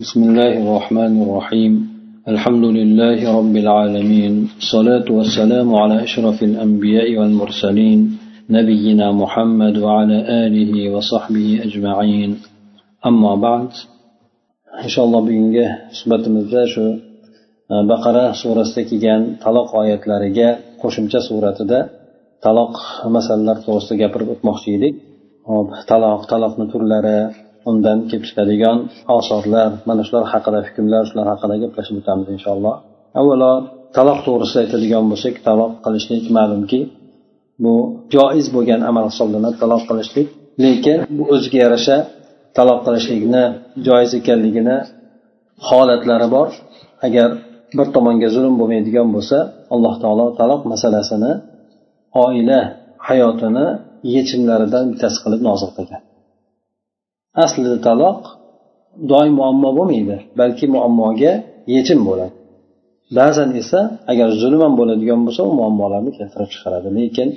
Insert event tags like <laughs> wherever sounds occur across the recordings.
بسم الله الرحمن الرحيم الحمد لله رب العالمين الصلاة والسلام على أشرف الأنبياء والمرسلين نبينا محمد وعلى آله وصحبه أجمعين أما بعد إن شاء الله بينجه suhbatimizda shu baqara surasida kelgan taloq oyatlariga qo'shimcha suratida taloq masalalar to'g'risida gapirib o'tmoqchi edik taloq taloqni turlari undan kelib chiqadigan osorlar mana shular haqida hukmlar shular haqida gaplashib o'tamiz inshaalloh. Avvalo taloq to'g'risida aytadigan bo'lsak taloq qilishlik ma'lumki bu joiz bo'lgan amal hisoblanadi taloq qilishlik. Lekin bu o'ziga yarasha taloq qilishlikni joiz ekanligini holatlari bor. Agar bir tomonga zulm bo'lmaydigan bo'lsa alloh taolo taloq masalasini oila hayotini yechimlaridan bittasi qilib nozil qilgan. Aslida taloq doim muammo bo'lmaydi balki muammoga yechim bo'ladi. Ba'zan esa agar zulm ham bo'ladigan bo'lsa u muammolarni keltirib chiqaradi. Lekin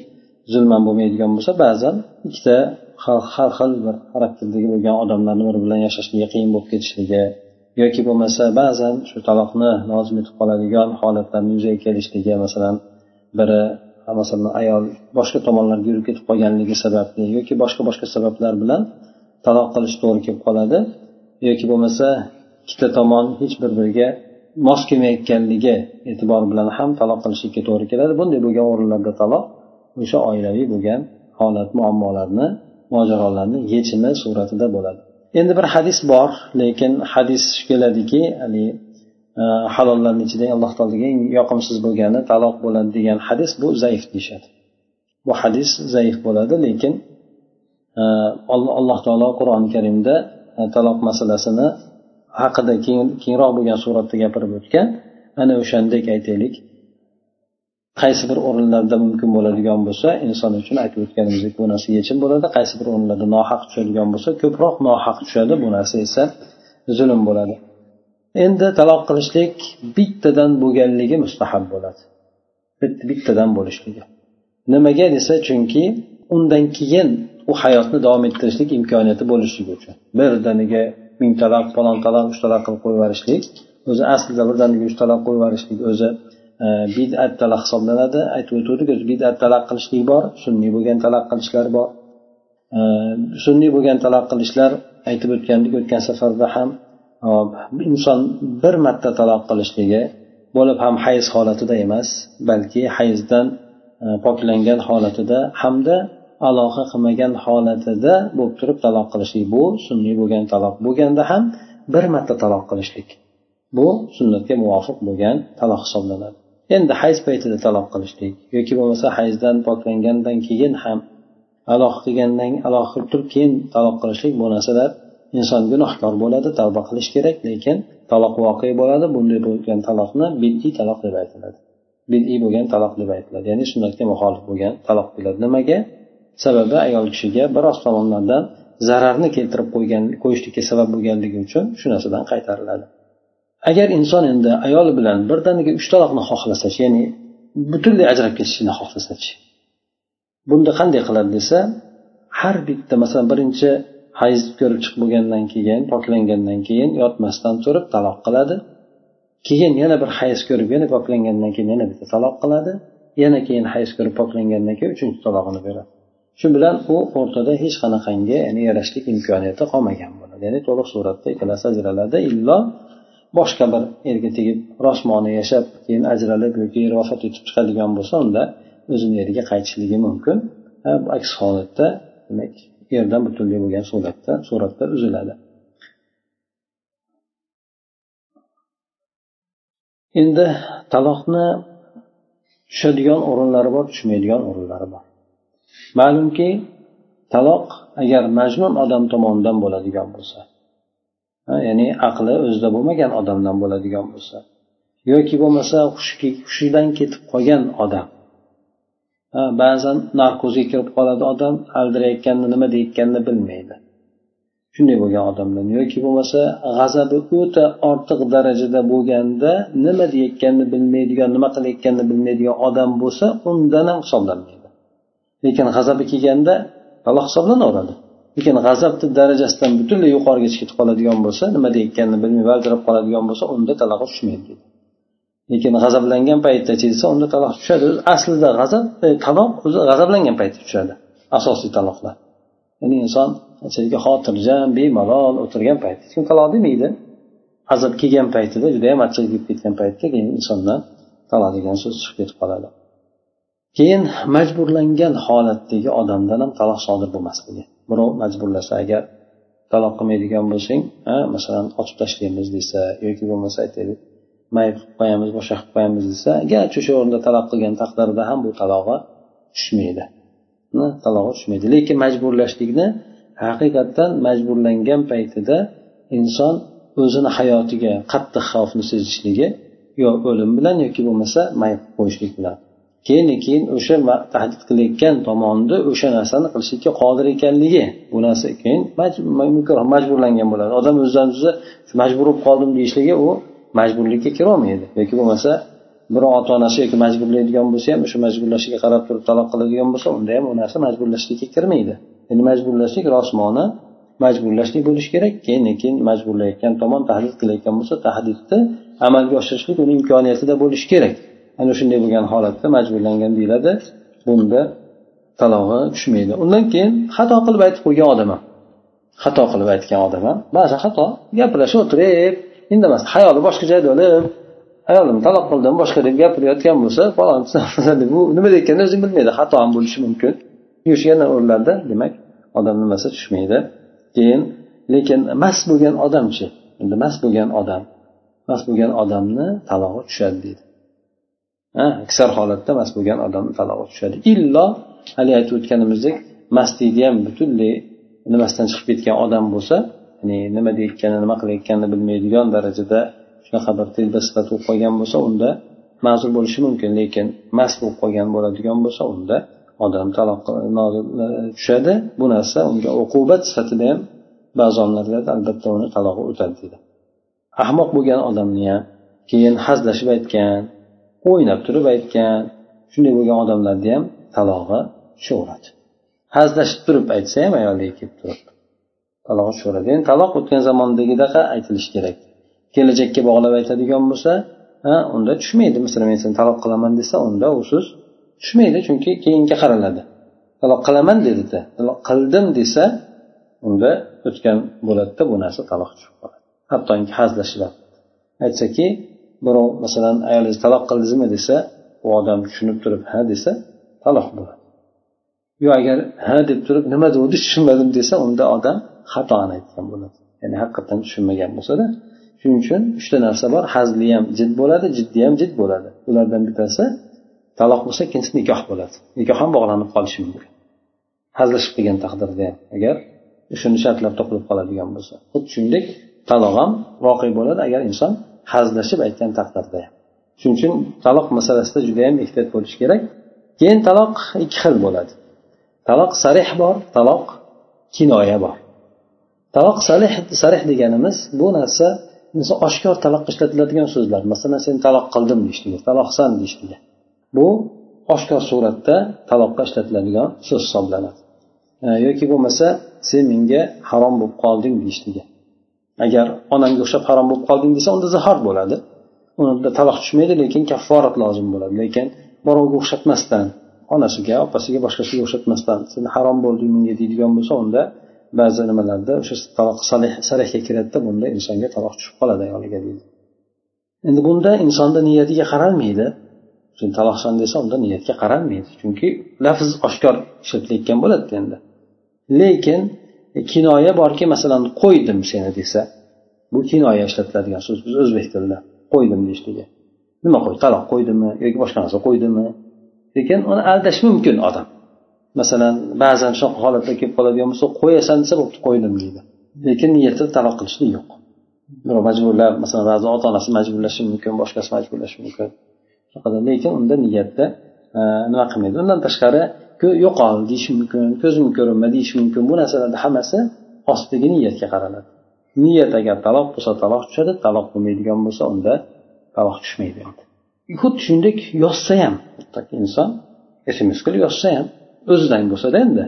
zulm ham bo'lmaydigan bo'lsa ba'zan ikkita har xil bir xarakterdagi bo'lgan odamlarni bir bilan yashashligi qiyin bo'lib ketishligi yoki bo'lmasa ba'zan shu taloqni lozim etib qoladigan holatlarni yuzaga kelishligi masalan biri masalan ayol boshqa tomonlarga yurib ketib qolganligi sababli yoki boshqa boshqa sabablar bilan taloq qilish to'g'ri kelib qoladi yoki bo'lmasa ikkita tomon hech bir biriga mos kelmayotganligi e'tibori bilan ham taloq qilishlikka to'g'ri keladi. Bunday bo'lgan o'rinlarda taloq o'sha oilaviy bo'lgan holat muammolarni mojarolarni yechimi suratida bo'ladi. Endi bir hadis bor lekin hadis keladiki haligi e, halollarni ichida alloh taologa eng yoqimsiz bo'lgani taloq bo'ladi degan hadis bu zaif deyishadi. Bu hadis zaif bo'ladi lekin alloh taolo qur'oni karimda e, taloq masalasini haqida kengroq bo'lgan suratda gapirib o'tgan. Ana o'shandek aytaylik. Qaysi bir o'rinlarda mumkin bo'ladigan bo'lsa inson uchun aytib o'tganimizdek bu narsa yechim bo'ladi. Qaysi bir o'rinlarda nohaq tushadigan bo'lsa ko'proq nohaq tushadi. Bu narsa esa zulm bo'ladi. Endi taloq qilishlik bittadan bo'lganligi mustahab bo'ladi. Bittadan bo'lishligi. Nimaga desa chunki undan keyin u hayotni davom ettirishlik imkoniyati bo'lishligi uchun. Birdaniga ming taloq falon taloq uch taloq qilib qo'yib yuborishlik o'zi aslida birdaniga uch taloq qo'yib yuborishlik o'zi bidat taloq hisoblanadi. Aytib o'tgandik o'zi bidat taloq qilishlik bor sunniy bo'lgan taloq qilishlar bor. E, sunniy bo'lgan taloq qilishlar aytib o'tgandik o'tgan safarda ham e, inson bir marta taloq qilishligi bo'lib ham hayz holatida emas balki hayzdan e, poklangan holatida hamda aloqa qilmagan holatida bo'lib turib taloq qilishlik. Bu sunniy bo'lgan taloq bo'lganda ham bir marta taloq qilishlik. Bu sunnatga muvofiq bo'lgan taloq hisoblanadi. Endi hayz paytida taloq qilishlik yoki bo'lmasa hayzdan poklangandan keyin ham aloqa qilgandan aloqa qilib turib keyin taloq qilishlik bu narsalar inson gunohkor bo'ladi tavba qilish kerak lekin taloq voqe bo'ladi. Bunday bo'lgan taloqni bid'iy taloq deb aytiladi. Bid'iy bo'lgan taloq deb aytiladi. Ya'ni sunnatga muxolif bo'lgan taloq deyiladi nimaga? Sababi ayol kishiga biroz tomonlardan zararni keltirib qo'ygan qo'yishlikka sabab bo'lganligi uchun shu narsadan qaytariladi. Agar inson endi ayoli bilan birdaniga uch taloqni xohlasachi ya'ni butunlay ajrab ketishni xohlasachi bunda qanday qiladi desa har bitta masalan birinchi hayz ko'rib chiqib bo'lgandan keyin poklangandan keyin yotmasdan turib taloq qiladi. Keyin yana bir hayz ko'rib yana poklangandan keyin yana bitta taloq qiladi. Yana keyin hayz ko'rib poklangandan keyin uchinchi talog'ini beradi. Shu bilan u o'rtada hech qanaqangi ya'ni yarashlik imkoniyati qolmagan bo'ladi. Ya'ni to'liq suratda ikkalasi ajraladi illo boshqa bir erga tegib rosmoni yashab keyin ajralib yoki vafot etib chiqadigan bo'lsa unda o'zini eriga qaytishligi mumkin. Aks holatda demak erdan butunlay bo'lgan suratda suratda uziladi. Endi taloqni tushadigan o'rinlari bor tushmaydigan o'rinlari bor. Ma'lumki taloq agar majnun odam tomonidan bo'ladigan bo'lsa ya'ni aqli o'zida bo'lmagan odamdan bo'ladigan bo'lsa yoki bo'lmasa hushidan ketib qolgan odam ba'zan narkozga kirib qoladi odam aldirayotganini nima deyotganini bilmaydi. Shunday bo'lgan odamdan yoki bo'lmasa g'azabi o'ta ortiq darajada bo'lganda nima deyayotganini bilmaydigan nima qilayotganini bilmaydigan odam bo'lsa undan ham hisoblanmaydi. Lekin g'azabi kelganda taloq hisoblanaveradi lekin g'azabni darajasidan butunlay yuqorigacha ketib qoladigan bo'lsa nima deyotganini bilmay valdirab qoladigan bo'lsa unda talaqqa tushmaydi deydi lekin g'azablangan paytda desa unda taloq tushadi. Aslida g'azab e, taloq o'zi g'azablangan paytda tushadi. Asosiy taloqlar ya'ni inson qanchalik xotirjam bemalol o'tirgan paytda hech kim taloq demaydi. G'azab kelgan paytida judayam achchiq kelib ketgan paytda keyin insondan taloq degan so'z chiqib ketib qoladi. Keyin majburlangan holatdagi odamdan ham taloq sodir bo'lmasligi birov majburlasa agar taloq qilmaydigan bo'lsang masalan otib tashlaymiz desa yoki bo'lmasa aytaylik mayib qilib qo'yamiz boshqa qilib qo'yamiz desa garchi o'sha o'rinda taloq qilgan taqdirda ham bu talog'i tushmaydi. Talog'i tushmaydi. Lekin majburlashlikni haqiqatdan majburlangan paytida inson o'zini hayotiga qattiq xavfni sezishligi yo o'lim bilan yoki bo'lmasa mayib qo'yishlik bilan keyin keyin o'sha tahdid qilayotgan tomonni o'sha narsani qilishlikka qodir ekanligi. Bu narsa keyin majburlangan bo'ladi. Odam o'zidan o'zi majbur bo'lib qoldim deyishligi u majburlikka kirolmaydi. Yoki bo'lmasa bir ota onasi yoki majburlaydigan bo'lsa ham o'sha majburlashiga qarab turib taloq qiladigan bo'lsa unda ham u narsa majburlashlikka kirmaydi. Endi majburlashlik rosmona majburlashlik bo'lishi kerak. Keyin keyin majburlayotgan tomon tahdid qilayotgan bo'lsa tahdidni amalga oshirishlik uni imkoniyatida bo'lishi kerak. Ana shunday bo'lgan holatda majburlangan deyiladi. Bunda talog'i tushmaydi. Undan keyin xato qilib aytib qo'ygan odam ham xato qilib aytgan odam ham ba'zan xato gaplashib o'tirib indamasdan hayoli boshqa joyda bo'lib ayolim taloq qildim boshqa deb gapirayotgan bo'lsa bu nima deyotganini o'zi bilmaydi. Xato ham bo'lishi mumkin. Yushgan o'rinlarda demak odam nimasi tushmaydi. Keyin lekin mast bo'lgan odamchi endi mast bo'lgan odam mast bo'lgan odamni talog'i tushadi deydi. Aksar holatda mast bo'lgan odamni talog'a tushadi. Illo haligi aytib o'tganimizdek mastlikni ham butunlay nimasidan chiqib ketgan odam bo'lsa ya'ni nima deyotganini nima qilayotganini bilmaydigan darajada shunaqa bir telba sifat bo'lib qolgan bo'lsa unda ma'zur bo'lishi mumkin. Lekin mast bo'lib qolgan bo'ladigan bo'lsa unda odam taloq e, e, tushadi. Bu narsa unga uqubat sifatida ham ba'zi olimlar albatta uni talog'i o'tadi deydi. Ahmoq bo'lgan odamni ham keyin hazlashib aytgan o'ynab turib aytgan shunday bo'lgan odamlarni ham talog'i tushaveradi hazlashib turib aytsa ham ayoliga kelib turib talog'i tushaveradi endi taloq o'tgan zamondagidaqa aytilishi kerak. Kelajakka bog'lab aytadigan bo'lsa ha unda tushmaydi. Masalan men seni taloq qilaman desa unda u so'z tushmaydi chunki keyinga qaraladi. Taloq qilaman dedida taloq qildim desa unda o'tgan bo'ladida bu narsa taloq tushib qoladi. Hattoki hazlashib aytsaki birov masalan ayolingiz taloq qildingizmi desa u odam tushunib turib ha desa taloq bo'ladi. Yo agar ha deb turib nima degandi tushunmadim desa unda odam xatoni aytgan bo'ladi. Ya'ni haqiqatdan tushunmagan bo'lsada shuning uchun uchta narsa bor. Hazli ham jid bo'ladi jiddiy ham jid bo'ladi. Ulardan bittasi taloq bo'lsa ikkinchisi nikoh bo'ladi. Nikoh ham bog'lanib qolishi mumkin. Hazillashib qilgan taqdirda ham agar shuni shartlar topilib qoladigan bo'lsa. Xuddi shuningdek taloq ham voqe bo'ladi agar inson hazillashib aytgan taqdirda. Shuning uchun taloq masalasida judayam ehtiyot bo'lish kerak. Keyin taloq ikki xil bo'ladi. Taloq sarih bor taloq kinoya bor. Taloq sarih sarih deganimiz bu narsa misol oshkor taloqqa ishlatiladigan so'zlar. Masalan sen taloq qildim deyishligi taloqsan deyishligi bu oshkor suratda taloqqa ishlatiladigan so'z hisoblanadi. Yoki bo'lmasa sen menga harom bo'lib qolding deyishligi agar onamga o'xshab harom bo'lib qolding desa unda zahor bo'ladi. Unda taloq tushmaydi lekin kafforat lozim bo'ladi. Lekin birovga o'xshatmasdan onasiga opasiga boshqasiga o'xshatmasdan sen harom bo'lding menga deydigan bo'lsa unda ba'zi nimalarda o'sha taloq sarihga kiradida bunda insonga taloq tushib qoladi ayoliga deydi. Endi bunda insonni niyatiga qaralmaydi. Sen taloqsan desa unda niyatga qaralmaydi. Chunki lafz oshkor ishlatilayotgan bo'ladi endi. Lekin E, kinoya borki masalan qo'ydim seni desa bu kinoya ishlatiladigan so'z biz o'zbek tilida qo'ydim deyishligi nima qo'y taloq qo'ydimi yoki boshqa narsa qo'ydimi? Lekin uni aldash mumkin odam. Masalan ba'zan shunaqa holatlar kelib qoladigan bo'lsa qo'yasan desa bo'pti qo'ydim deydi. Lekin niyatida taloq qilishlik yo'q. Birov majburlab masalan ba'zi ota onasi majburlashi mumkin boshqasi majburlashi mumkin. Lekin unda niyatda e, nima qilmaydi? Undan tashqari yo'qol deyish mumkin ko'zim ko'rinma deyish mumkin. Bu narsalarni hammasi ostidagi niyatga qaraladi. Niyat agar taloq bo'lsa taloq tushadi taloq bo'lmaydigan bo'lsa unda taloq tushmaydi xuddi shuningdek yozsa ham inson sms qilib yozsa ham o'zidan bo'lsada endi.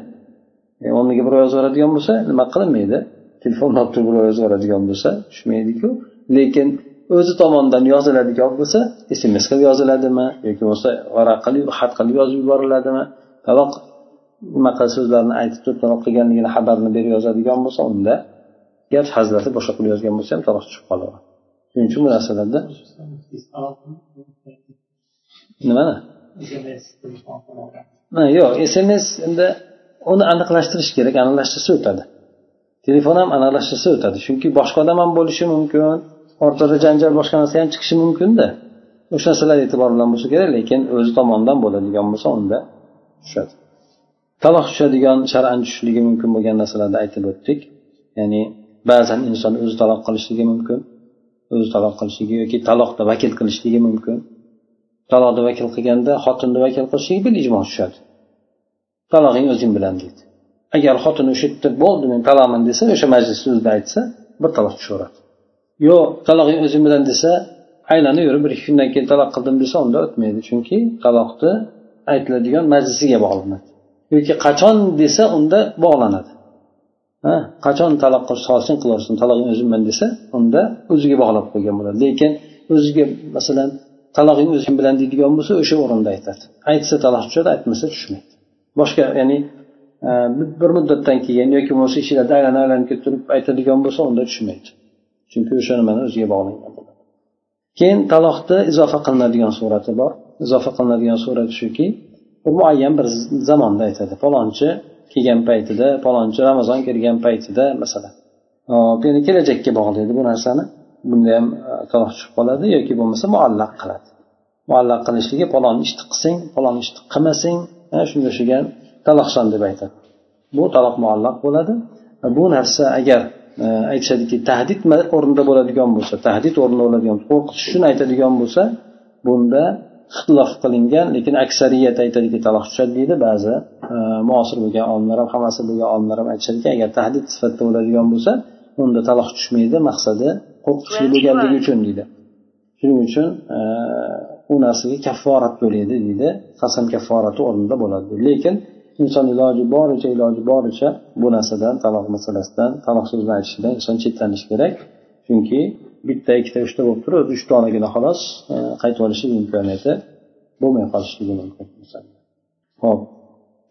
E, o'rniga birov yozib yuboradigan bo'lsa nima qilinmaydi telefonni olib turib birov yozib yuboradigan bo'lsa tushmaydiku. Lekin o'zi tomonidan yoziladigan bo'lsa sms qilib yoziladimi? Yoki bo'lmasa varaq qilib xat qilib yozib yuboriladimi? Taloq unaqa so'zlarni aytib turib taloq qilganligini xabarini berib yozadigan bo'lsa unda garchi hazrati boshqa qilib yozgan bo'lsa ham taloq tushib qoladi shuning uchun bu narsalarda nimani? Yo'q sms endi uni aniqlashtirish kerak aniqlashtirsa o'tadi. Telefon ham aniqlashtirsa o'tadi chunki boshqa odam ham bo'lishi mumkin o'rtada janjal boshqa narsa ham chiqishi mumkinda. O'sha narsalar e'tibor bilan bo'lsa kerak lekin o'zi tomonidan bo'ladigan bo'lsa unda tushadi. Taloq tushadigan shar'an tushishligi mumkin bo'lgan narsalarni aytib o'tdik. Ya'ni ba'zan inson o'zi taloq qilishligi mumkin o'zi taloq qilishligi yoki taloqda vakil qilishligi mumkin. Taloqni vakil qilganda xotinni vakil qilishligi bil ijmo tushadi. Talog'ing o'zing bilan deydi. Agar xotin o'sha yerda bo'ldi men taloqman desa o'sha majlisni o'zida aytsa bir taloq tushaveradi. Yo'q talog'ing o'zing bilan desa aylanib yurib bir ikki kundan keyin taloq qildim desa unda o'tmaydi. Chunki taloqni aytiladigan majlisiga bog'lanadi. Yoki qachon desa unda bog'lanadi. Ha qachon taloq qilish solsin qilaversin talog'ing o'zimman desa unda o'ziga bog'lab qo'ygan bo'ladi. Lekin o'ziga masalan talog'ing o'zing bilan deydigan bo'lsa o'sha o'rinda aytadi. Aytsa taloq tushadi aytmasa tushmaydi. Boshqa ya'ni e, bir muddatdan keyin yoki bo'lmasa ishlarida aylanib aylanib kelib turib aytadigan bo'lsa unda tushmaydi. Chunki o'sha nimani o'ziga bog'langan bo'ladi. Keyin taloqni izofa qilinadigan surati bor. Izofa qilinadigan surat shuki muayyan bir zamonda aytadi falonchi kelgan paytida falonchi ramazon kelgan paytida masalan. Hop endi kelajakka bog'laydi bu narsani. Bunda ham e, taloq tushib qoladi yoki bo'lmasa muallaq qiladi. Muallaq qilishligi falon ishni qilsang falon ishni qilmasang shunga o'xshagan taloqsan deb aytadi. Bu taloq muallaq bo'ladi. E, bu narsa agar e, aytishadiki tahdid o'rnida bo'ladigan bo'lsa tahdid o'rnida bo'ladigan qo'rqitish uchun aytadigan bo'lsa bunda ixtilof qilingan lekin aksariyat aytadiki taloq tushadi deydi ba'zi muosir bo'lgan olimlar ham hammasi bo'lgan olimlar ham aytishadiki agar tahdid sifatida bo'ladigan bo'lsa unda taloq tushmaydi maqsadi qo'rqitishli bo'lganligi uchun deydi. Shuning uchun u narsaga kafforat to'laydi deydi. Qasam kafforati o'rnida bo'ladi lekin inson iloji boricha iloji boricha bu narsadan taloq masalasidan taloq so'zini aytishidan inson chetlanishi kerak. Chunki bitta ikkita uchta bo'lib turib uch donagina xolos e, qaytib olishlik imkoniyati bo'lmay qolishligi mumkin. Ho'p.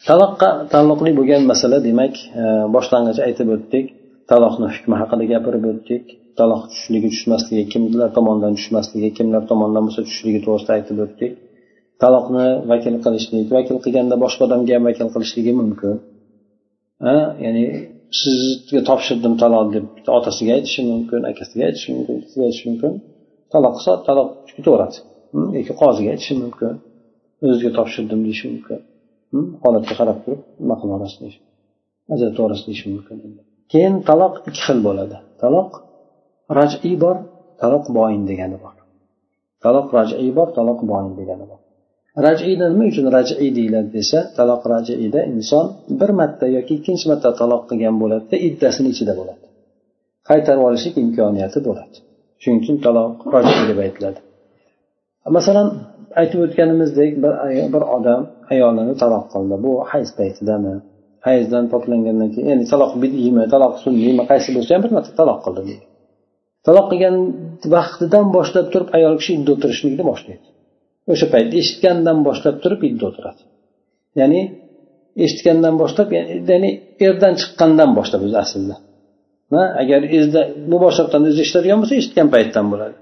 Taloqqa taalluqli bo'lgan masala demak e, boshlang'ich aytib o'tdik taloqni hukmi haqida gapirib o'tdik taloq tushishligi tushmasligi kimlar tomonidan tushmasligi kimlar tomonidan bo'lsa tushishligi to'g'risida aytib o'tdik. Taloqni vakil qilishlik vakil qilganda boshqa odamga ham vakil qilishligi mumkin. Ya'ni sizga topshirdim taloq deb otasiga aytishi mumkin akasiga aytishi mumkin sizga aytishi mumkin. Taloq qilsa taloq ketaveradi hmm, yoki qoziga aytishi mumkin. O'zizga topshirdim deyishi mumkin. Hmm, holatga qarab turib nima qilib yuborasiz deyish ajratib yuborasiz deyishi mumkin. Keyin taloq ikki xil bo'ladi. Taloq rajiy bor taloq boin degani bor. Taloq rajiy bor taloq boin degani bor. Rajiyni nima uchun rajiy deyiladi desa taloq rajiyda inson bir marta yoki ikkinchi marta taloq qilgan bo'ladida iddasini ichida bo'ladi. Qaytarib olishlik imkoniyati bo'ladi. Shuning uchun taloq rajiy deb aytiladi. Masalan aytib o'tganimizdek bir, bir odam ayolini taloq qildi. Bu hayz paytidami? Hayzdan poklangandan keyin ya'ni taloq bidiymi taloq sunniymi qaysi bo'lsa ham bir marta taloq qildi deydi. Taloq qilgan vaqtidan boshlab turib ayol kishi uyda o'tirishlikni boshlaydi. O'sha paytda eshitgandan boshlab turib idda o'tiradi. Ya'ni eshitgandan boshlab ya'ni erdan chiqqandan boshlab o'zi aslida. Agar mubosharatan o'zi eshitadigan bo'lsa eshitgan paytdan bo'ladi.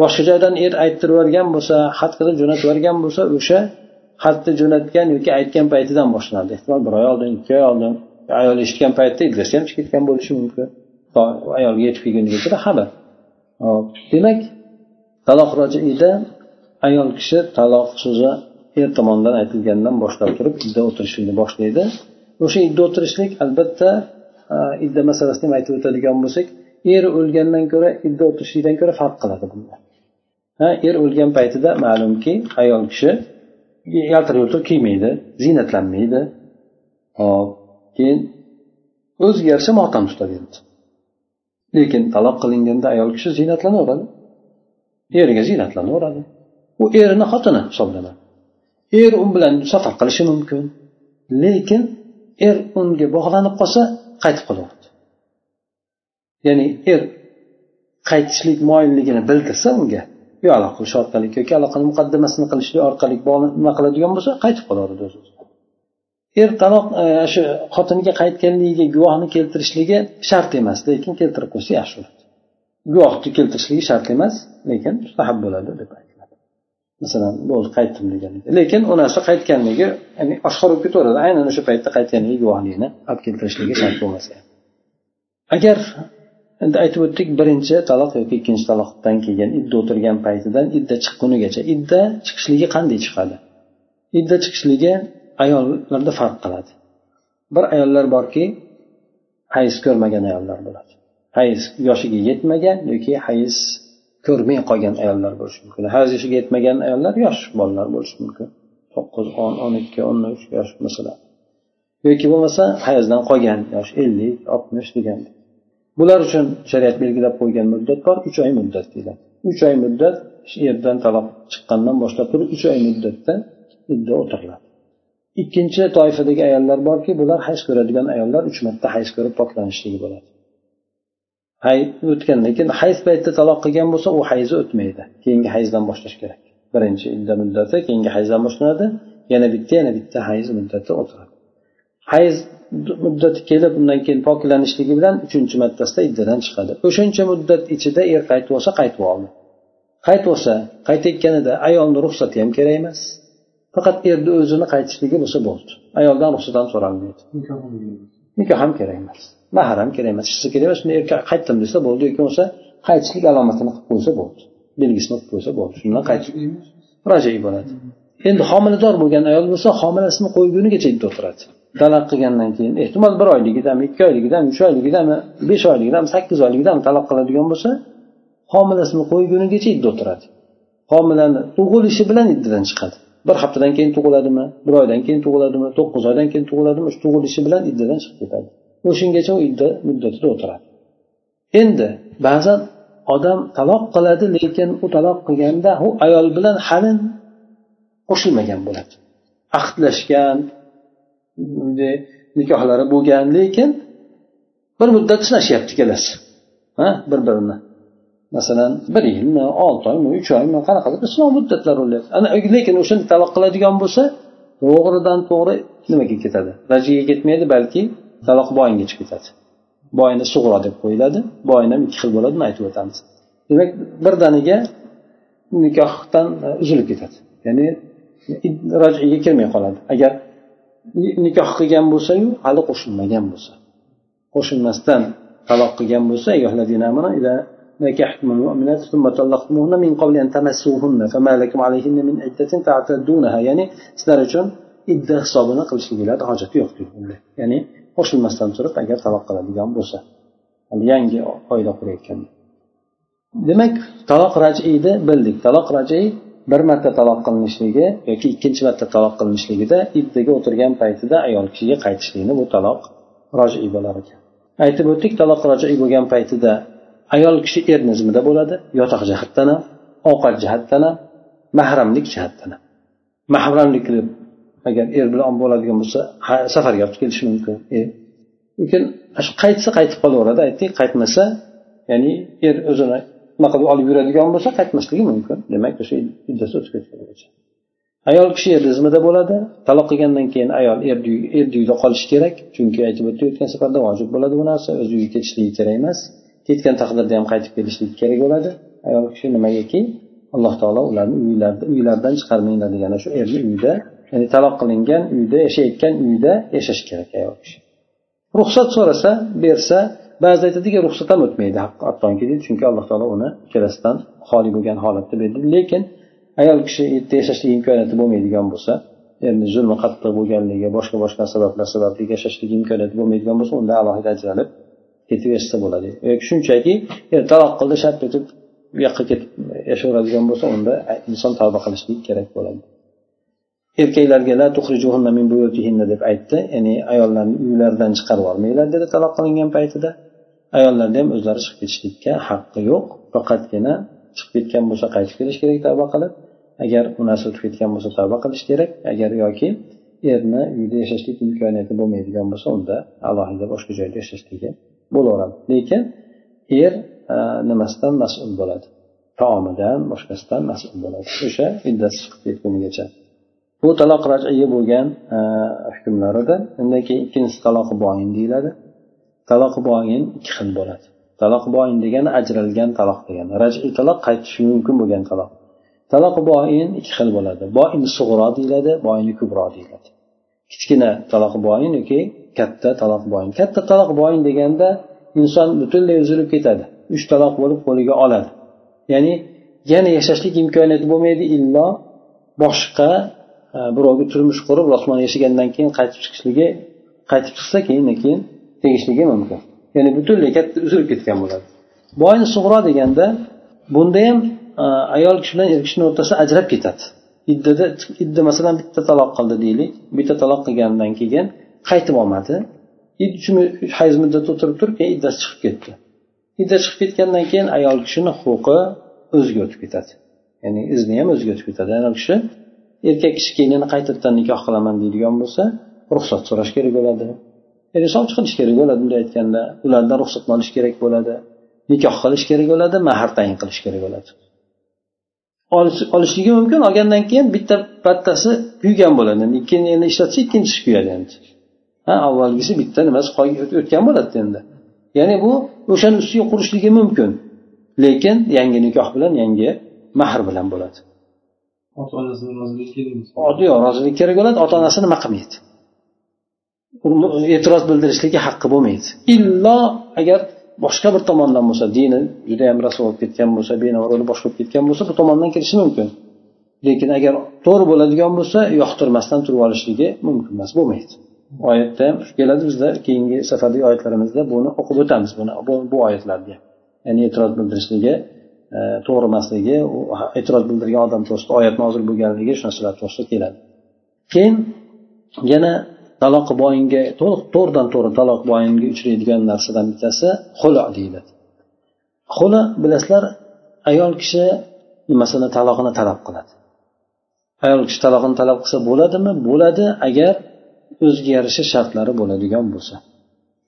Boshqa joydan er ayttirib yuborgan bo'lsa xat qilib jo'natib yuborgan bo'lsa o'sha xatni jo'natgan yoki aytgan paytidan boshlanadi. Ehtimol bir oy oldin ikki oy oldin ayol eshitgan paytda iddasi ham chiqib ketgan bo'lishi mumkin. Ayolga yetib kelgunigacha xabar. Hop demak taloq rojiida ayol kishi taloq so'zi er tomonidan aytilgandan boshlab turib idda o'tirishlikni boshlaydi. O'sha idda o'tirishlik albatta idda masalasini ham aytib o'tadigan bo'lsak er o'lgandan ko'ra idda o'tirishlikdan ko'ra farq qiladi bunda ha er o'lgan paytida ma'lumki ayol kishi yaltir yultir kiymaydi ziynatlanmaydi. Hop keyin o'ziga yarasha motam tutadi endi lekin taloq qilinganda ayol kishi ziynatlanaveradi eriga ziynatlanaveradi u erini xotini hisoblanadi er u bilan safar qilishi mumkin lekin er unga bog'lanib qolsa qaytib qolaveradi ya'ni er qaytishlik moyilligini bildirsa unga yo aloqa qilish orqali yoki aloqani muqaddamasini qilishlik orqali nima qiladigan bo'lsa qaytib qolaveradi o'zi. Er taloq e, shu xotiniga qaytganligiga guvohni keltirishligi shart emas lekin keltirib qo'ysa yaxshi bo'ladi. Guvohni keltirishligi shart emas lekin mustahab bo'ladi deb masalan bo'ldi qaytdim degan lekin u narsa qaytganligi ya'ni oshkor bo'lib ketaveradi. Aynan o'sha paytda qaytganligi guvohligini olib keltirishligi shart bo'lmasa agar endi aytib o'tdik birinchi taloq yoki ikkinchi taloqdan keyin idda o'tirgan paytidan idda chiqqunigacha idda chiqishligi qanday chiqadi? Idda chiqishligi ayollarda farq qiladi. Bir ayollar borki hayz ko'rmagan ayollar bo'ladi. Hayz yoshiga yetmagan yoki hayz ko'rmay qolgan ayollar bo'lishi mumkin. Haj yoshiga yetmagan ayollar yosh bolalar bo'lishi mumkin. To'qqiz o'n o'n ikki o'n uch yosh masalan. Yoki bo'lmasa hayzdan qolgan yosh ellik oltmish degan bular uchun shariat belgilab qo'ygan muddat bor uch oy muddat deyiladi. Uch oy muddat erdan taloq chiqqandan boshlab turib uch oy muddatda idda o'tiriladi. Ikkinchi toifadagi ayollar borki bular hayz ko'radigan ayollar uch marta hayz ko'rib poklanishligi bo'ladi. Hay o'tgandan keyin hayz paytida taloq qilgan bo'lsa u hayzi o'tmaydi. Keyingi hayzdan boshlash kerak. Birinchi idda muddati keyingi hayzdan boshlanadi. Yana bitta yana bitta hayz muddati o'tiradi. Hayz muddati kelib undan keyin poklanishligi bilan uchinchi martasida iddadan chiqadi. O'shancha muddat ichida er qaytib olsa qaytib oldi. Qaytib olsa qaytayotganida ayolni ruxsati ham kerak emas. Faqat erni o'zini qaytishligi bo'lsa bo'ldi. Ayoldan ruxsat ham so'ralmaydi. Nikoh ham kerak emas. Mahr ham kerak emas. Hech narsa kerak emas shunda erkak qaytdim desa bo'ldi yoki bo'lmasa qaytishlik alomatini qilib qo'ysa bo'ldi. Belgisini qilib qo'ysa bo'ldi. Shundan qaytib rajai bo'ladi endi homilador bo'lgan ayol bo'lsa homilasini qo'ygunigacha idda o'tiradi. Talaq qilgandan keyin ehtimol bir oyligidami ikki oyligidami uch oyligidami besh oyligidami sakkiz oyligidami taloq qiladigan bo'lsa homilasini qo'ygunigacha idda o'tiradi. Homilani tug'ilishi bilan iddadan chiqadi bir haftadan keyin tug'iladimi bir oydan keyin tug'iladimi to'qqiz oydan keyin tug'iladimi shu tug'ilishi bilan iddadan chiqib ketadi. O'shangacha u idda muddatida o'tiradi. Endi ba'zan odam taloq qiladi lekin u taloq qilganda u ayol bilan hali qo'shilmagan bo'ladi. Ahdlashgan nikohlari bo'lgan lekin bir muddat sinashyapti ikkalasi ha bir birini masalan bir yilmi olti oymi uch oymi qanaqadir islom muddatlari Ana lekin o'shani taloq qiladigan bo'lsa to'g'ridan to'g'ri nimaga ketadi? Rajiga ketmaydi balki taloq boyinga ketadi. Boyni sug'ro deb qo'yiladi boyni ham ikki xil bo'ladi uni aytib o'tamiz. Demak birdaniga nikohdan e, uzilib ketadi. Ya'ni rajiga kirmay qoladi. Agar nikoh qilgan bo'lsayu hali qo'shilmagan bo'lsa. Qo'shilmasdan taloq qilgan bo'lsa نكحتم المؤمنات ثم طلقتموهن من قبل أن تمسوهن فما لكم عليهن من عدة تعتدونها يعني sizlar uchun idda hisobini qilishliginglarni hojati yo'q deydi ya'ni qo'shilmasdan turib agar taloq qiladigan bo'lsa yangi oila qurayotganda demak taloq rajiyni bildik taloq rajiy bir marta taloq qilinishligi yoki ikkinchi marta taloq qilinishligida iddaga o'tirgan paytida ayol kishiga qaytishlikni bu taloq rojiy bo'lar ekan aytib o'tdik taloq rojiy bo'lgan paytida ayol kishi er nizmida bo'ladi yotoq jihatdan ham ovqat jihatdan ham mahramlik jihatdan ham. Mahramlik qilib agar er bilan bo'ladigan bo'lsa safarga olib kelishi mumkin. E, lekin lekin qaytsa qaytib qolaveradi aytdik qaytmasa ya'ni er o'zini nima qilib olib yuradigan bo'lsa qaytmasligi mumkin. Demak o'sha iddasi o'tib ketgungacha ayol kishi er nizmida bo'ladi taloq qilgandan keyin ayol er uyida er qolishi kerak. Chunki aytib o'tdik o'tgan safarda vojib bo'ladi bu narsa o'z uyiga ketishligi kerak emas. Ketgan taqdirda ham qaytib kelishlik kerak bo'ladi. Ayol kishi nimagaki alloh taolo ularni uylaridan chiqarmanglar degan shu erni uyida ya'ni taloq qilingan uyda yashayotgan uyda yashash kerak ayol kishi. Ruxsat so'rasa bersa ba'zida aytadiki ruxsat ham o'tmaydi hattoki deydi chunki alloh taolo uni ikkalasidan xoli bo'lgan holatda berdi. Lekin ayol kishi yerda yashashlik imkoniyati bo'lmaydigan bo'lsa erni zulmi qattiq bo'lganligi boshqa boshqa sabablar sababli yashashlik imkoniyati bo'lmaydigan bo'lsa unda alohida ajralib ketaversa bo'ladi. Yoki shunchaki taloq qildi shart etib u yoqqa ketib yashayveradigan bo'lsa unda inson tavba qilishlik kerak bo'ladi. Erkaklarga la min buyutihinna deb aytdi. Ya'ni ayollarni uylaridan chiqarib yubormanglar dedi taloq qilingan paytida. Ayollarni ham o'zlari chiqib ketishlikka haqqi yo'q. Faqatgina chiqib ketgan bo'lsa qaytib kelish kerak tavba qilib. Agar u narsa o'tib ketgan bo'lsa tavba qilish kerak. Agar yoki erni uyda yashashlik imkoniyati bo'lmaydigan bo'lsa unda alohida boshqa joyda yashashligi bo'laveradi. Lekin er e, nimasidan mas'ul bo'ladi? Taomidan boshqasidan mas'ul bo'ladi. O'sha iddasi chiqib ketgunigacha. Bu taloq rajiy bo'lgan e, hukmlarida undan keyin ikkinchisi taloqi boyin deyiladi. Taloqi boyin ikki xil bo'ladi. Taloq boyin degani ajralgan taloq degani. Rajiy taloq qaytishi mumkin bo'lgan taloq. Taloq boyin ikki xil bo'ladi. Boin sug'ro deyiladi boini kubro deyiladi. Kichkina taloq boyin yoki katta taloq boyin katta taloq boyin deganda inson butunlay uzilib ketadi. Uch taloq bo'lib qo'liga oladi. Ya'ni yana yashashlik imkoniyati bo'lmaydi illo boshqa e, birovga turmush qurib rosmon yashagandan keyin qaytib chiqishligi qaytib chiqsa keyin keyin tegishligi mumkin. Ya'ni butunlay katta uzilib ketgan bo'ladi. Boyin sug'ro deganda bunda ham e, ayol kishi bilan er kishini o'rtasida ajrab ketadi. Iddada idda masalan bitta taloq qildi deylik. Bitta taloq qilgandan keyin qaytib olmadi. Hayz muddati o'tirib turib keyin iddasi chiqib ketdi. Idda chiqib ketgandan keyin ayol kishini huquqi o'ziga o'tib ketadi. Ya'ni izni ham o'ziga o'tib ketadi. Ayol kishi erkak kishi kelinini qaytadan nikoh qilaman deydigan bo'lsa ruxsat so'rash kerak bo'ladi. Ya'ni sovchi qilish kerak bo'ladi bunday aytganda. Ulardan ruxsatni olish kerak bo'ladi. Nikoh qilish kerak bo'ladi mahar tayin qilish kerak bo'ladi. Olishligi mumkin olgandan keyin bitta pattasi kuygan bo'ladi. Endi ikkinchi endi ishlatsa ikkinchisi kuyadi endi. Ha avvalgisi bitta nimasi o'tgan bo'ladi endi. Ya'ni bu o'shani ustiga qurishligi mumkin. Lekin yangi nikoh bilan yangi mahr bilan bo'ladi. Ota onasini yo'q rozilik kerak bo'ladi ota onasi nima qilmaydi? E'tiroz bildirishligi haqqi bo'lmaydi. Illo agar boshqa bir tomondan bo'lsa dini judayam raso bo'lib ketgan bo'lsa beni boshqa bo'lib ketgan bo'lsa bu tomondan kirishi mumkin. Lekin agar to'g'ri bo'ladigan bo'lsa yoqtirmasdan turib olishligi mumkin emas bo'lmaydi oyatda ham keladi bizda keyingi safardagi oyatlarimizda buni o'qib o'tamiz. Buni bu oyatlarga ya'ni e'tiroz bildirishligi e, to'g'ri emasligi e'tiroz bildirgan odam to'g'risida oyat nozil bo'lganligi shu narsalar to'g'risida keladi. Keyin yana taloq boyinga to'g'ridan to'g'ri taloq boyinga uchraydigan narsadan bittasi xulo deyiladi. Xulo bilasizlar ayol kishi masalan taloqni talab qiladi? Ayol kishi taloqni talab qilsa bo'ladimi? Bo'ladi agar o'ziga yarasha shartlari bo'ladigan bo'lsa.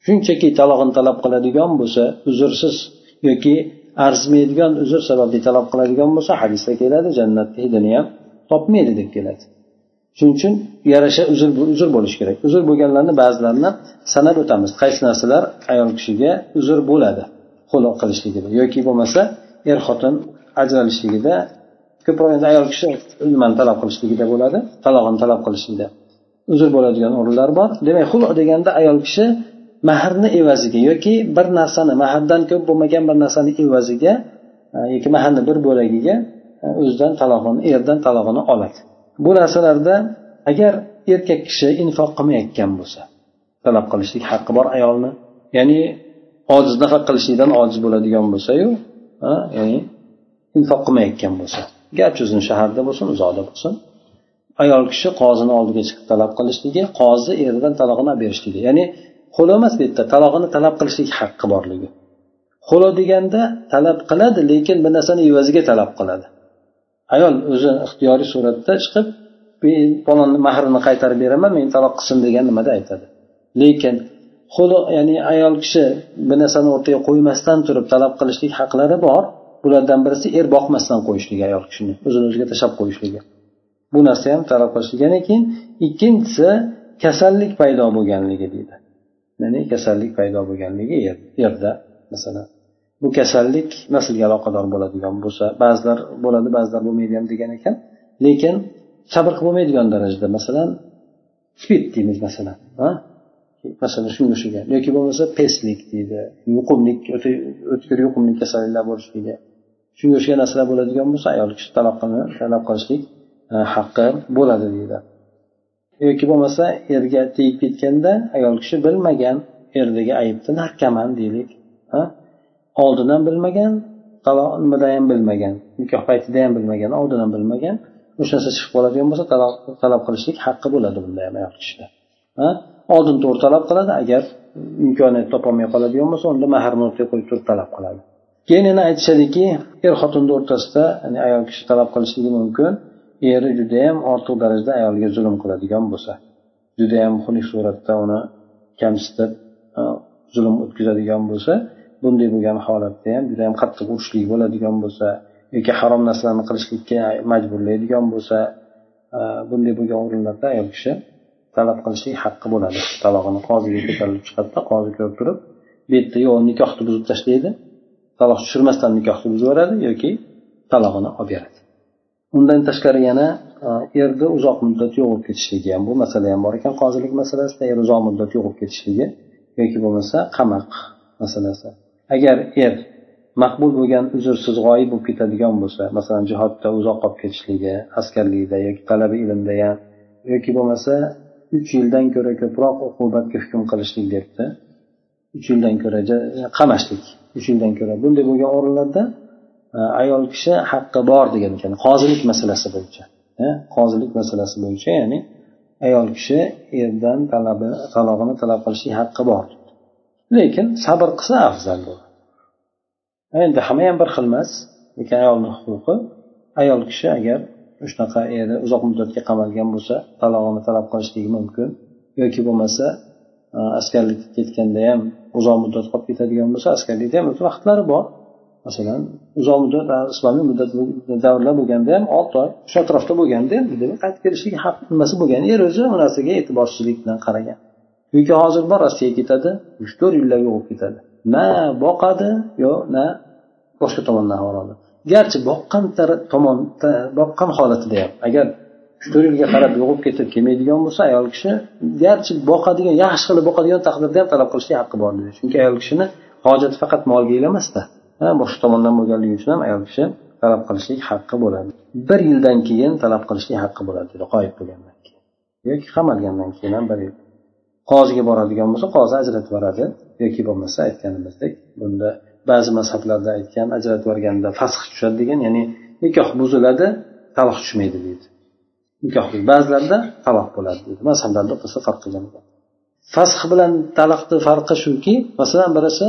Shunchaki talog'ini talab qiladigan bo'lsa uzrsiz yoki arzimaydigan uzr sababli talab qiladigan bo'lsa hadisda keladi jannatni hidini ham topmaydi deb keladi. Shuning uchun yarasha uzr uzr bo'lishi kerak. Uzr bo'lganlarni ba'zilarini sanab o'tamiz. Qaysi narsalar ayol kishiga uzr bo'ladi? Xuloq qilishligida yoki bo'lmasa er xotin ajralishligida ko'proq endi ayol kishi nimani talab qilishligida bo'ladi talog'ini talab qilishlikda uzr bo'ladigan o'rinlar bor. Demak xulo deganda ayol kishi mahrni evaziga yoki bir narsani mahrdan ko'p bo'lmagan bir narsani evaziga e, yoki mahrni bir bo'lagiga e, o'zidan talog'ini erdan talog'ini oladi. Bu narsalarda agar erkak kishi infoq qilmayotgan bo'lsa talab qilishlik haqqi bor ayolni ya'ni ojiz nafaq qilishlikdan ojiz bo'ladigan bo'lsayu ya'ni infoq qilmayotgan bo'lsa garchi o'zini shaharda bo'lsin uzoqda bo'lsin ayol kishi qozini oldiga chiqib talab qilishligi qozi eridan talog'ini olib berishligi. Ya'ni xolo emas bu yerda talog'ini talab qilishlik haqqi borligi. Xolo deganda talab qiladi lekin bir narsani evaziga talab qiladi. Ayol o'zi ixtiyoriy suratda chiqib falon mahrini qaytarib beraman meni taloq qilsin degan nimada aytadi. Lekin xulu ya'ni ayol kishi bir narsani o'rtaga qo'ymasdan turib talab qilishlik haqlari bor. Bulardan birisi er boqmasdan qo'yishligi ayol kishini o'zini o'ziga tashlab qo'yishligi. Bu narsa ham talab qilishligidan keyin ikkinchisi kasallik paydo bo'lganligi deydi. Ya'ni kasallik paydo bo'lganligi er, erda masalan. Bu kasallik naslga aloqador bo'ladigan bo'lsa ba'zilar bo'ladi ba'zilar bo'lmaydi ham degan ekan. Lekin sabr qilib bo'lmaydigan darajada masalan spid deymiz masalan masalan shunga o'xshagan yoki bo'lmasa peslik deydi yuqumlik o'tkir yuqumli kasalliklar bo'lishligi shunga o'xshagan narsalar bo'ladigan bo'lsa ayol kishi taloq talab qilishlik E, haqqi bo'ladi deydi. Yoki bo'lmasa erga tegib ketganda ayol kishi bilmagan erdagi aybni narkaman deylik oldindan ham bilmagan nimada ham bilmagan nikoh paytida ham bilmagan oldin ham bilmagan o'sha narsa chiqib qoladigan bo'lsa talab qilishlik haqqi bo'ladi bunda ham ayol kishida oldin to'g'ri talab qiladi agar imkoniyat topolmay qoladigan bo'lsa unda mahrni o'rtaga qo'yib turib talab qiladi. Keyin yana aytishadiki er xotinni o'rtasida ya'ni ayol kishi talab qilishligi mumkin eri judayam ortiq darajada ayolga zulm qiladigan bo'lsa judayam xunuk suratda uni kamsitib zulm o'tkazadigan bo'lsa bunday bo'lgan holatda ham judayam qattiq urishlik bo'ladigan bo'lsa yoki harom narsalarni qilishlikka majburlaydigan bo'lsa bunday bo'lgan o'rinlarda ayol kishi talab qilishlik haqqi bo'ladi. Talog'ini qoziga ko'tarilib chiqadida qozi ko'rib turib bu yerda yo nikohni buzib tashlaydi taloq tushirmasdan nikohni buzib yuboradi yoki talog'ini olib beradi. Undan tashqari yana e, erni uzoq muddat yo'q bo'lib ketishligi ham bu masala ham bor ekan. Qozilik masalasida er uzoq muddat yo'q bo'lib ketishligi yoki bo'lmasa qamoq masalasi. Agar er maqbul bo'lgan uzrsiz g'oyib bo'lib ketadigan bo'lsa masalan jihodda uzoq qolib ketishligi askarlikda yoki talabi ilmda ham yoki bo'lmasa uch yildan ko'ra ko'proq uqubatga hukm qilishlik debdi. Uch yildan ko'ra qamashlik. Uch yildan ko'ra bunday bo'lgan o'rinlarda ayol kishi haqqi bor degan ekan. Qozilik masalasi bo'yicha. Qozilik masalasi bo'yicha ya'ni ayol kishi erdan talabi talog'ini talab qilishlik haqqi bor. Lekin sabr qilsa afzal bo'ladi. Endi hamma ham bir xil emas. Lekin ayolni huquqi ayol kishi agar shunaqa eri uzoq muddatga qamalgan bo'lsa talog'ini talab qilishligi mumkin yoki bo'lmasa e, askarlikka ketganda ham uzoq muddat qolib ketadigan bo'lsa askarlikda ham o'z vaqtlari bor. Masalan uzoq muddat islomiy muddat davrlar bo'lganda ham olti oy shu atrofda bo'lganda ham demak qaytib kelishlik haq nimasi bo'lgan er o'zi bu narsaga e'tiborsizlik bilan qaragan. Yoki hozir bor rossiyaga ketadi uch to'rt yillarga o'qib ketadi. Na boqadi yo na boshqa tomondan xabar oladi. Garchi boqqan tomon boqqan holatida ham agar uch to'rt yilga qarab yo'qolib ketib kelmaydigan bo'lsa ayol kishi garchi boqadigan yaxshi qilib boqadigan taqdirda ham talab qilishlik haqqi bor chunki ayol kishini hojati faqat molga emasda boshqa tomondan bo'lganligi uchun ham ayol kishi talab qilishlik haqqi bo'ladi. Bir yildan keyin talab qilishlik haqqi bo'ladi deydi qoyib bo'lgandan keyin. Yoki qamalgandan keyin ham bir yil. Qoziga boradigan bo'lsa qozi ajratib yuboradi. Yoki bo'lmasa aytganimizdek bunda ba'zi mazhablarda aytgan ajratib yuborganda fasx tushadi degan ya'ni nikoh buziladi taloq tushmaydi deydi. Nikoh ba'zilarda taloq bo'ladi deydi. Mazhablarda o'rtasida farq qilgan. Fasx bilan taloqni farqi shuki masalan birisi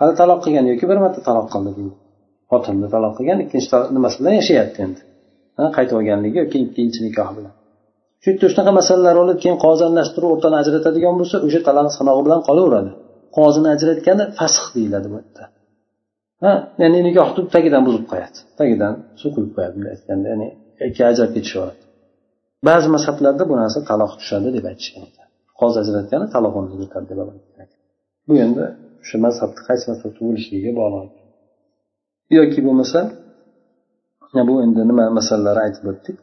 hali taloq qilgan yoki bir marta taloq qildi deydi xotinni taloq qilgan ikkinchi nimasi bilan yashayapti endi? Qaytib olganligi yoki ikkinchi nikoh bilan. Shu yerda shunaqa masalalar olib keyin qozi almashtirib o'rtani ajratadigan bo'lsa o'sha talaq sanog'i bilan qolaveradi. Qozini ajratgani fasx deyiladi bu yerda. Ha ya'ni nikohni tagidan buzib qo'yadi tagidan suv quyib qo'yadi bunday aytganda ya'ni ikki ajrab ketishaveradi ba'zi mazhablarda bu narsa taloq tushadi deb aytishgan qozi ajratgani taloq o'rniga deb bu endi o'sha mazhabni qaysi mazhabda bo'lishligiga bog'liq. Yoki bo'lmasa bu endi nima masalalari aytib o'tdik.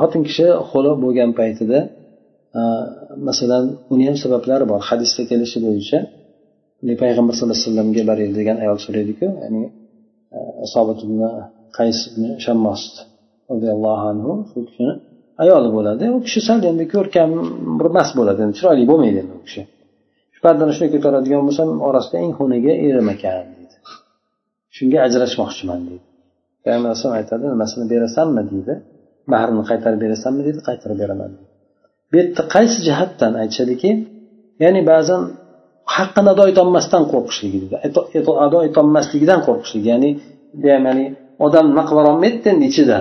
Xotin kishi xo'la bo'lgan paytida masalan uni ham sabablari bor. Hadisda kelishi bo'yicha payg'ambar sallallohu alayhi vasallamga boring degan ayol so'raydiku ya'ni sobat qays ibn shammas roziyallohu anhu shu kishini ayoli bo'ladi. U kishi sal endi ko'rkam bir bo'ladi endi chiroyli bo'lmaydi endi u kishi. Shunday ko'taradigan bo'lsam orasida eng xunagi erim ekan deydi. Shunga ajrashmoqchiman deydi. Payg'ambar alayhisalom aytadi nimasini berasanmi deydi. Mahrini qaytarib berasanmi deydi. Qaytarib beraman bu yerda qaysi jihatdan aytishadiki ya'ni ba'zan haqqini ado etolmasdan qo'rqishligi deydi. Ado etolmasligidan qo'rqishligi ya'ni ya'ni odam nima qilolmaydi endi ichida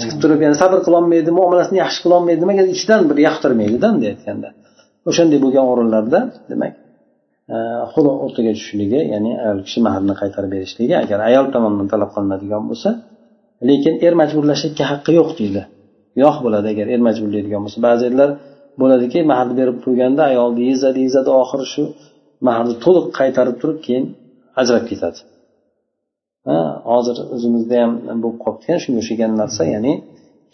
chiqib turib yani sabr qilolmaydi muomalasini yaxshi qilolmaydi nimaga ichidan bir yoqtirmaydida bunday aytganda o'shanday bo'lgan o'rinlarda demak e, xula o'rtaga tushishligi ya'ni ayol kishi mahrni qaytarib berishligi agar ayol tomonidan talab qilinadigan bo'lsa lekin er majburlashlikka haqqi yo'q deydi. Yo'q bo'ladi agar er majburlaydigan bo'lsa. Ba'zi erlar bo'ladiki mahrni berib qo'yganda ayolni ezadi ezadi oxiri shu mahrni to'liq qaytarib turib keyin ajrab ketadi. Hozir o'zimizda ham bo'lib qolibdi shunga o'xshagan narsa ya'ni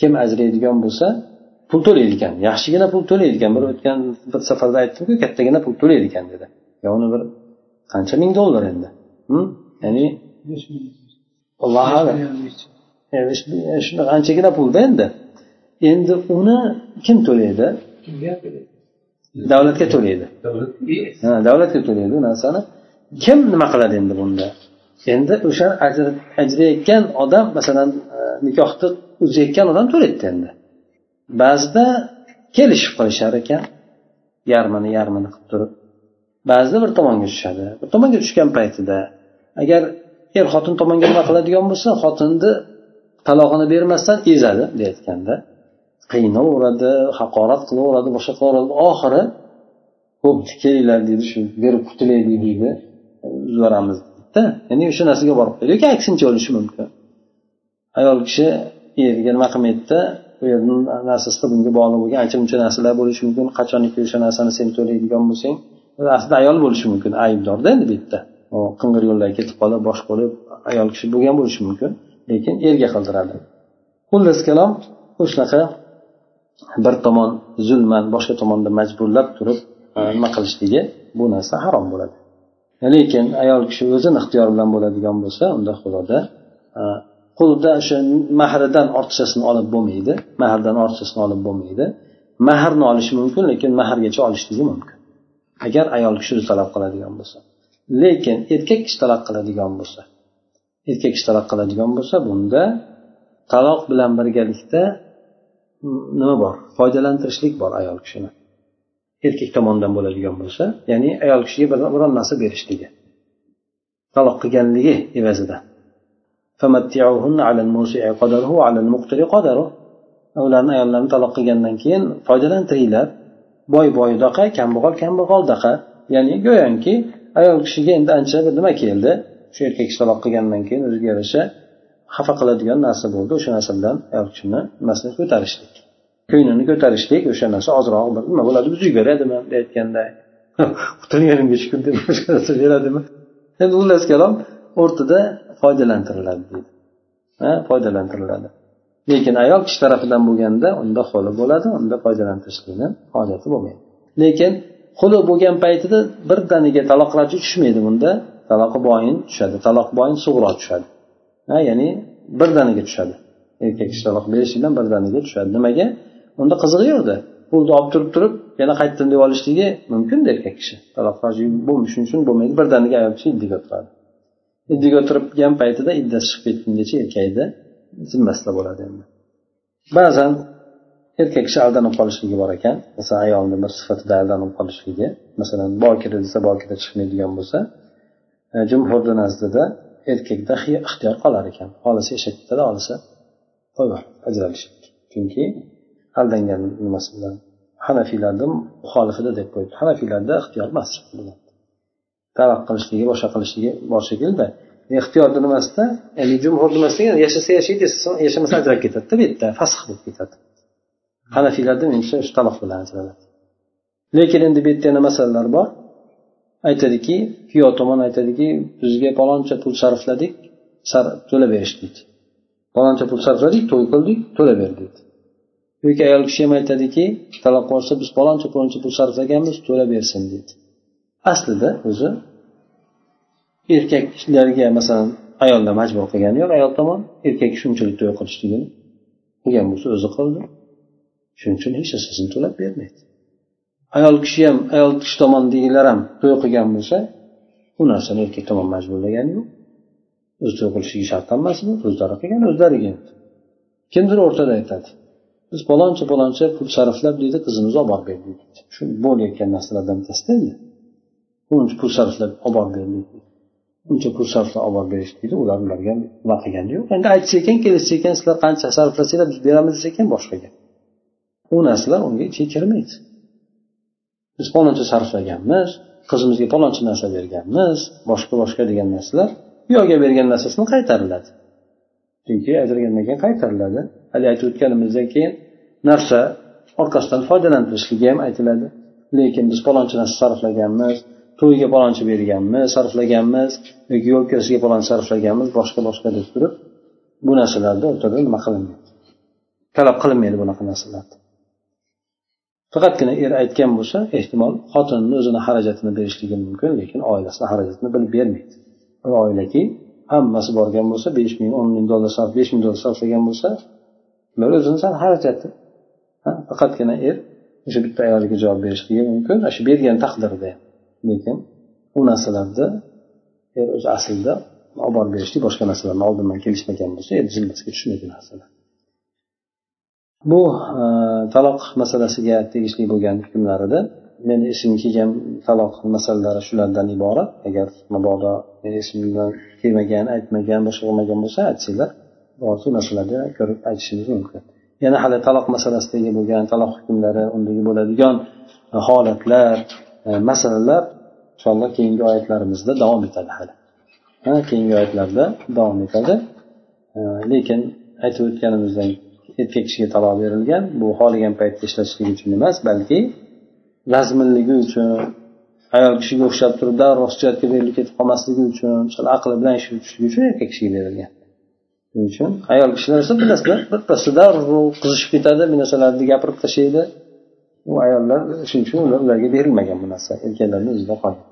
kim ajraydigan bo'lsa pul to'laydi ekan yaxshigina pul to'laydi ekan bir o'tgan bir safarda aytdimku kattagina pul to'laydi ekan dedi uni bir qancha ming dollar endi? Ya'ni allohu alam shunaqa anchagina pulda endi? Endi uni kim to'laydi? Davlatga to'laydi. Davlatga to'laydi bu narsani. Kim nima qiladi endi bunda? Endi o'sha ajrayotgan odam masalan e, nikohni uzayotgan odam to'laydi endi ba'zida kelishib qilishar ekan. Yarmini yarmini qilib turib. Ba'zida bir tomonga tushadi. Bir tomonga tushgan paytida agar er xotin tomonga nima qiladigan bo'lsa xotinni talog'ini bermasdan ezadi deyayotganda qiynaveradi haqorat qilaveradi boshqa qilaveradi. Oxiri bo'pti kelinglar deydi shu berib qutulaylik deydi. Yuboramiz deydida ya'ni o'sha narsaga borib qo'yadi yoki aksincha bo'lishi mumkin. Ayol kishi eriga nima qilmaydida u yerni narsasida bunga bog'liq bo'lgan ancha muncha narsalar bo'lishi mumkin qachoniki o'sha narsani sen to'laydigan bo'lsang aslida ayol bo'lishi mumkin aybdorda endi bu yerda. Qing'ir yo'llarga ketib qolib bosh bo'lib ayol kishi bo'lgan bo'lishi mumkin lekin erga qildiradi xullas kalom shunaqa bir tomon zulman boshqa tomonda majburlab turib e, nima qilishligi bu narsa harom bo'ladi. Lekin ayol kishi o'zini ixtiyori bilan bo'ladigan bo'lsa unda xudoda e, qulda o'sha mahridan ortiqchasini olib bo'lmaydi. Mahrdan ortiqchasini olib bo'lmaydi. Mahrni olish mumkin lekin mahrgacha olishligi mumkin. Agar ayol kishi o'zi talab qiladigan bo'lsa. Lekin erkak kishi talab qiladigan bo'lsa erkak kishi talab qiladigan bo'lsa bunda taloq bilan birgalikda nima bor? Foydalantirishlik bor ayol kishini. Erkak tomonidan bo'ladigan bo'lsa ya'ni ayol kishiga biron narsa berishligi. Taloq qilganligi evazida ularni ayollarini taloq qilgandan keyin foydalantiringlar boy boydaqa kambag'al kambag'aldaqa ya'ni go'yoki ayol kishiga endi ancha bir nima keldi? Shu erkak kishi taloq qilgandan keyin o'ziga yarasha xafa qiladigan narsa bo'ldi. O'sha narsa bilan ayol kishini nimasini ko'tarishlik. Ko'nglini ko'tarishlik o'sha narsa ozroq bir nima bo'ladi? Buzib beradimi? Aytganda qutulganimga shukur deb <laughs> boshqa narsa beradimi? Endi xullas kalom o'rtada foydalantiriladi deydi foydalantiriladi. Lekin ayol kishi tarafidan bo'lganda unda xuli bo'ladi unda foydalantirishlikni hojati bo'lmaydi. Lekin xuli bo'lgan paytida birdaniga taloqlarchi tushmaydi bunda. Taloqi boyin tushadi taloq boyin sug'ro tushadi. Ha ya'ni birdaniga tushadi. Erkak kishi taloq berishidan birdaniga tushadi. Nimaga? Unda qizig'i yo'qda pulni olib turib turib yana qaytdim deb olishligi mumkinda erkak kishi. Taloq shuning uchun bo'lmaydi. Birdaniga ayol kishi iddaga o'tiradi iddaga o'tirgan paytida iddasi chiqib ketgungacha erkakni zimmasida bo'ladi endi. Ba'zan erkak kishi aldanib qolishligi bor ekan masalan ayolni bir sifatida aldanib qolishligi masalan bokira desa bokira chiqmaydigan bo'lsa e, jumhurni nazdida erkakda ixtiyor qolar ekan. Xohlasa yashab ketadi xohlasa qo'yib ajralishadi chunki aldangan nimasi bilan hanafiylarni muxolifida deb qo'yibdi hanafiylarda ixtiyor emas talab qilishligi boshqa qilishligi bor shekilli ixtiyorni nimasida ya'ni jumhur nimasida yashasa yashaydi yashamasa ajrab ketadida bu yerda fasx bo'lib ketadi. Hanafiylarda menimcha shu taloq bilan ajraladi. Lekin endi bu yerda yana masalalar bor. Aytadiki kuyov tomon aytadiki bizga paloncha pul sarfladik to'lab berish deydi paloncha pul sarfladik to'y qildik to'lab ber deydi yoki ayol kishi ham aytadiki taloq bo'lsa biz paloncha paloncha pul sarflaganmiz to'lab bersin deydi aslida o'zi erkaklarga masalan ayollar majbur qilgani yo'q ayol tomon. Erkak shunchalik to'y qilishligini qilgan bo'lsa o'zi qildi. Shuning uchun hech narsasini to'lab bermaydi. Ayol kishi ham ayol kishi tomondagilar ham to'y qilgan bo'lsa bu narsani erkak tomon majburlagani yo'q. O'zi to'y qilishligi shart emas bu o'zlari qilgan o'zlariga kimdir o'rtada aytadi biz paloncha paloncha pul sarflab deydi qizimizni olib borib berdik shu bo'layotgan narsalardan bittasida endi uncha pul sarflab olib borib berdik uncha pul sarflab olib borib berish deydi ular ularga nima qilgani yo'q. Endi aytsa ekan kelishsa ekan sizlar qancha sarflasanglar biz beramiz desa ekan boshqaga u narsalar unga ichiga kirmaydi. Biz paloncha sarflaganmiz qizimizga paloncha narsa berganmiz boshqa boshqa degan narsalar kuyovga bergan narsasini qaytariladi. Chunki ajragandan keyin qaytariladi. Haligi aytib o'tganimizdan keyin narsa orqasidan foydalantirishligi ham aytiladi. Lekin biz paloncha narsa sarflaganmiz to'yga paloncha berganmiz sarflaganmiz yoki yo'l kirishga paloncha sarflaganmiz boshqa boshqa deb turib bu narsalarda o'rtada nima qilinmaydi? Talab qilinmaydi bunaqa narsalarni faqatgina er aytgan bo'lsa ehtimol xotinni o'zini xarajatini berishligi mumkin lekin oilasini xarajatini bilib bermaydi. Bir oilaki hammasi borgan bo'lsa besh ming o'n ming dollar sarf besh ming dollar sarflagan bo'lsa ular o'zini xarajati. Faqatgina er o'sha bitta ayolga javob berishligi mumkin shu bergan taqdirda. Lekin u narsalarni er o'zi aslida olib borib berishlik boshqa narsalarni oldindan kelishmagan bo'lsa endi zimmasiga tushmaydi narsalar. Bu e, taloq masalasiga tegishli bo'lgan hukmlarida meni esimga kelgan taloq masalalari shulardan iborat. Agar mabodo esimdan kelmagan aytmagan boshqa qilmagan bo'lsa aytsanglar shu narsalarni ko'rib aytishingiz mumkin. Yana hali taloq masalasidagi bo'lgan taloq hukmlari undagi bo'ladigan holatlar e, masalalar inshaalloh keyingi oyatlarimizda davom etadi hali. Keyingi oyatlarda davom etadi. Lekin aytib o'tganimizdek erkak kishiga taloq berilgan bu xohlagan paytda ishlatishlik uchun emas balki razminligi uchun ayol kishiga o'xshab turib darrov hujjatga berilib ketib qolmasligi uchun aqli bilan ish yurishligi uchun erkak kishiga berilgan. Shuning uchun ayol kishilar esa bilasizlar birpasda darrov qizishib ketadi bir narsalarni gapirib tashlaydi. U ayollar shuning uchun ularga berilmagan bu narsa erkaklarni o'zida qolgan.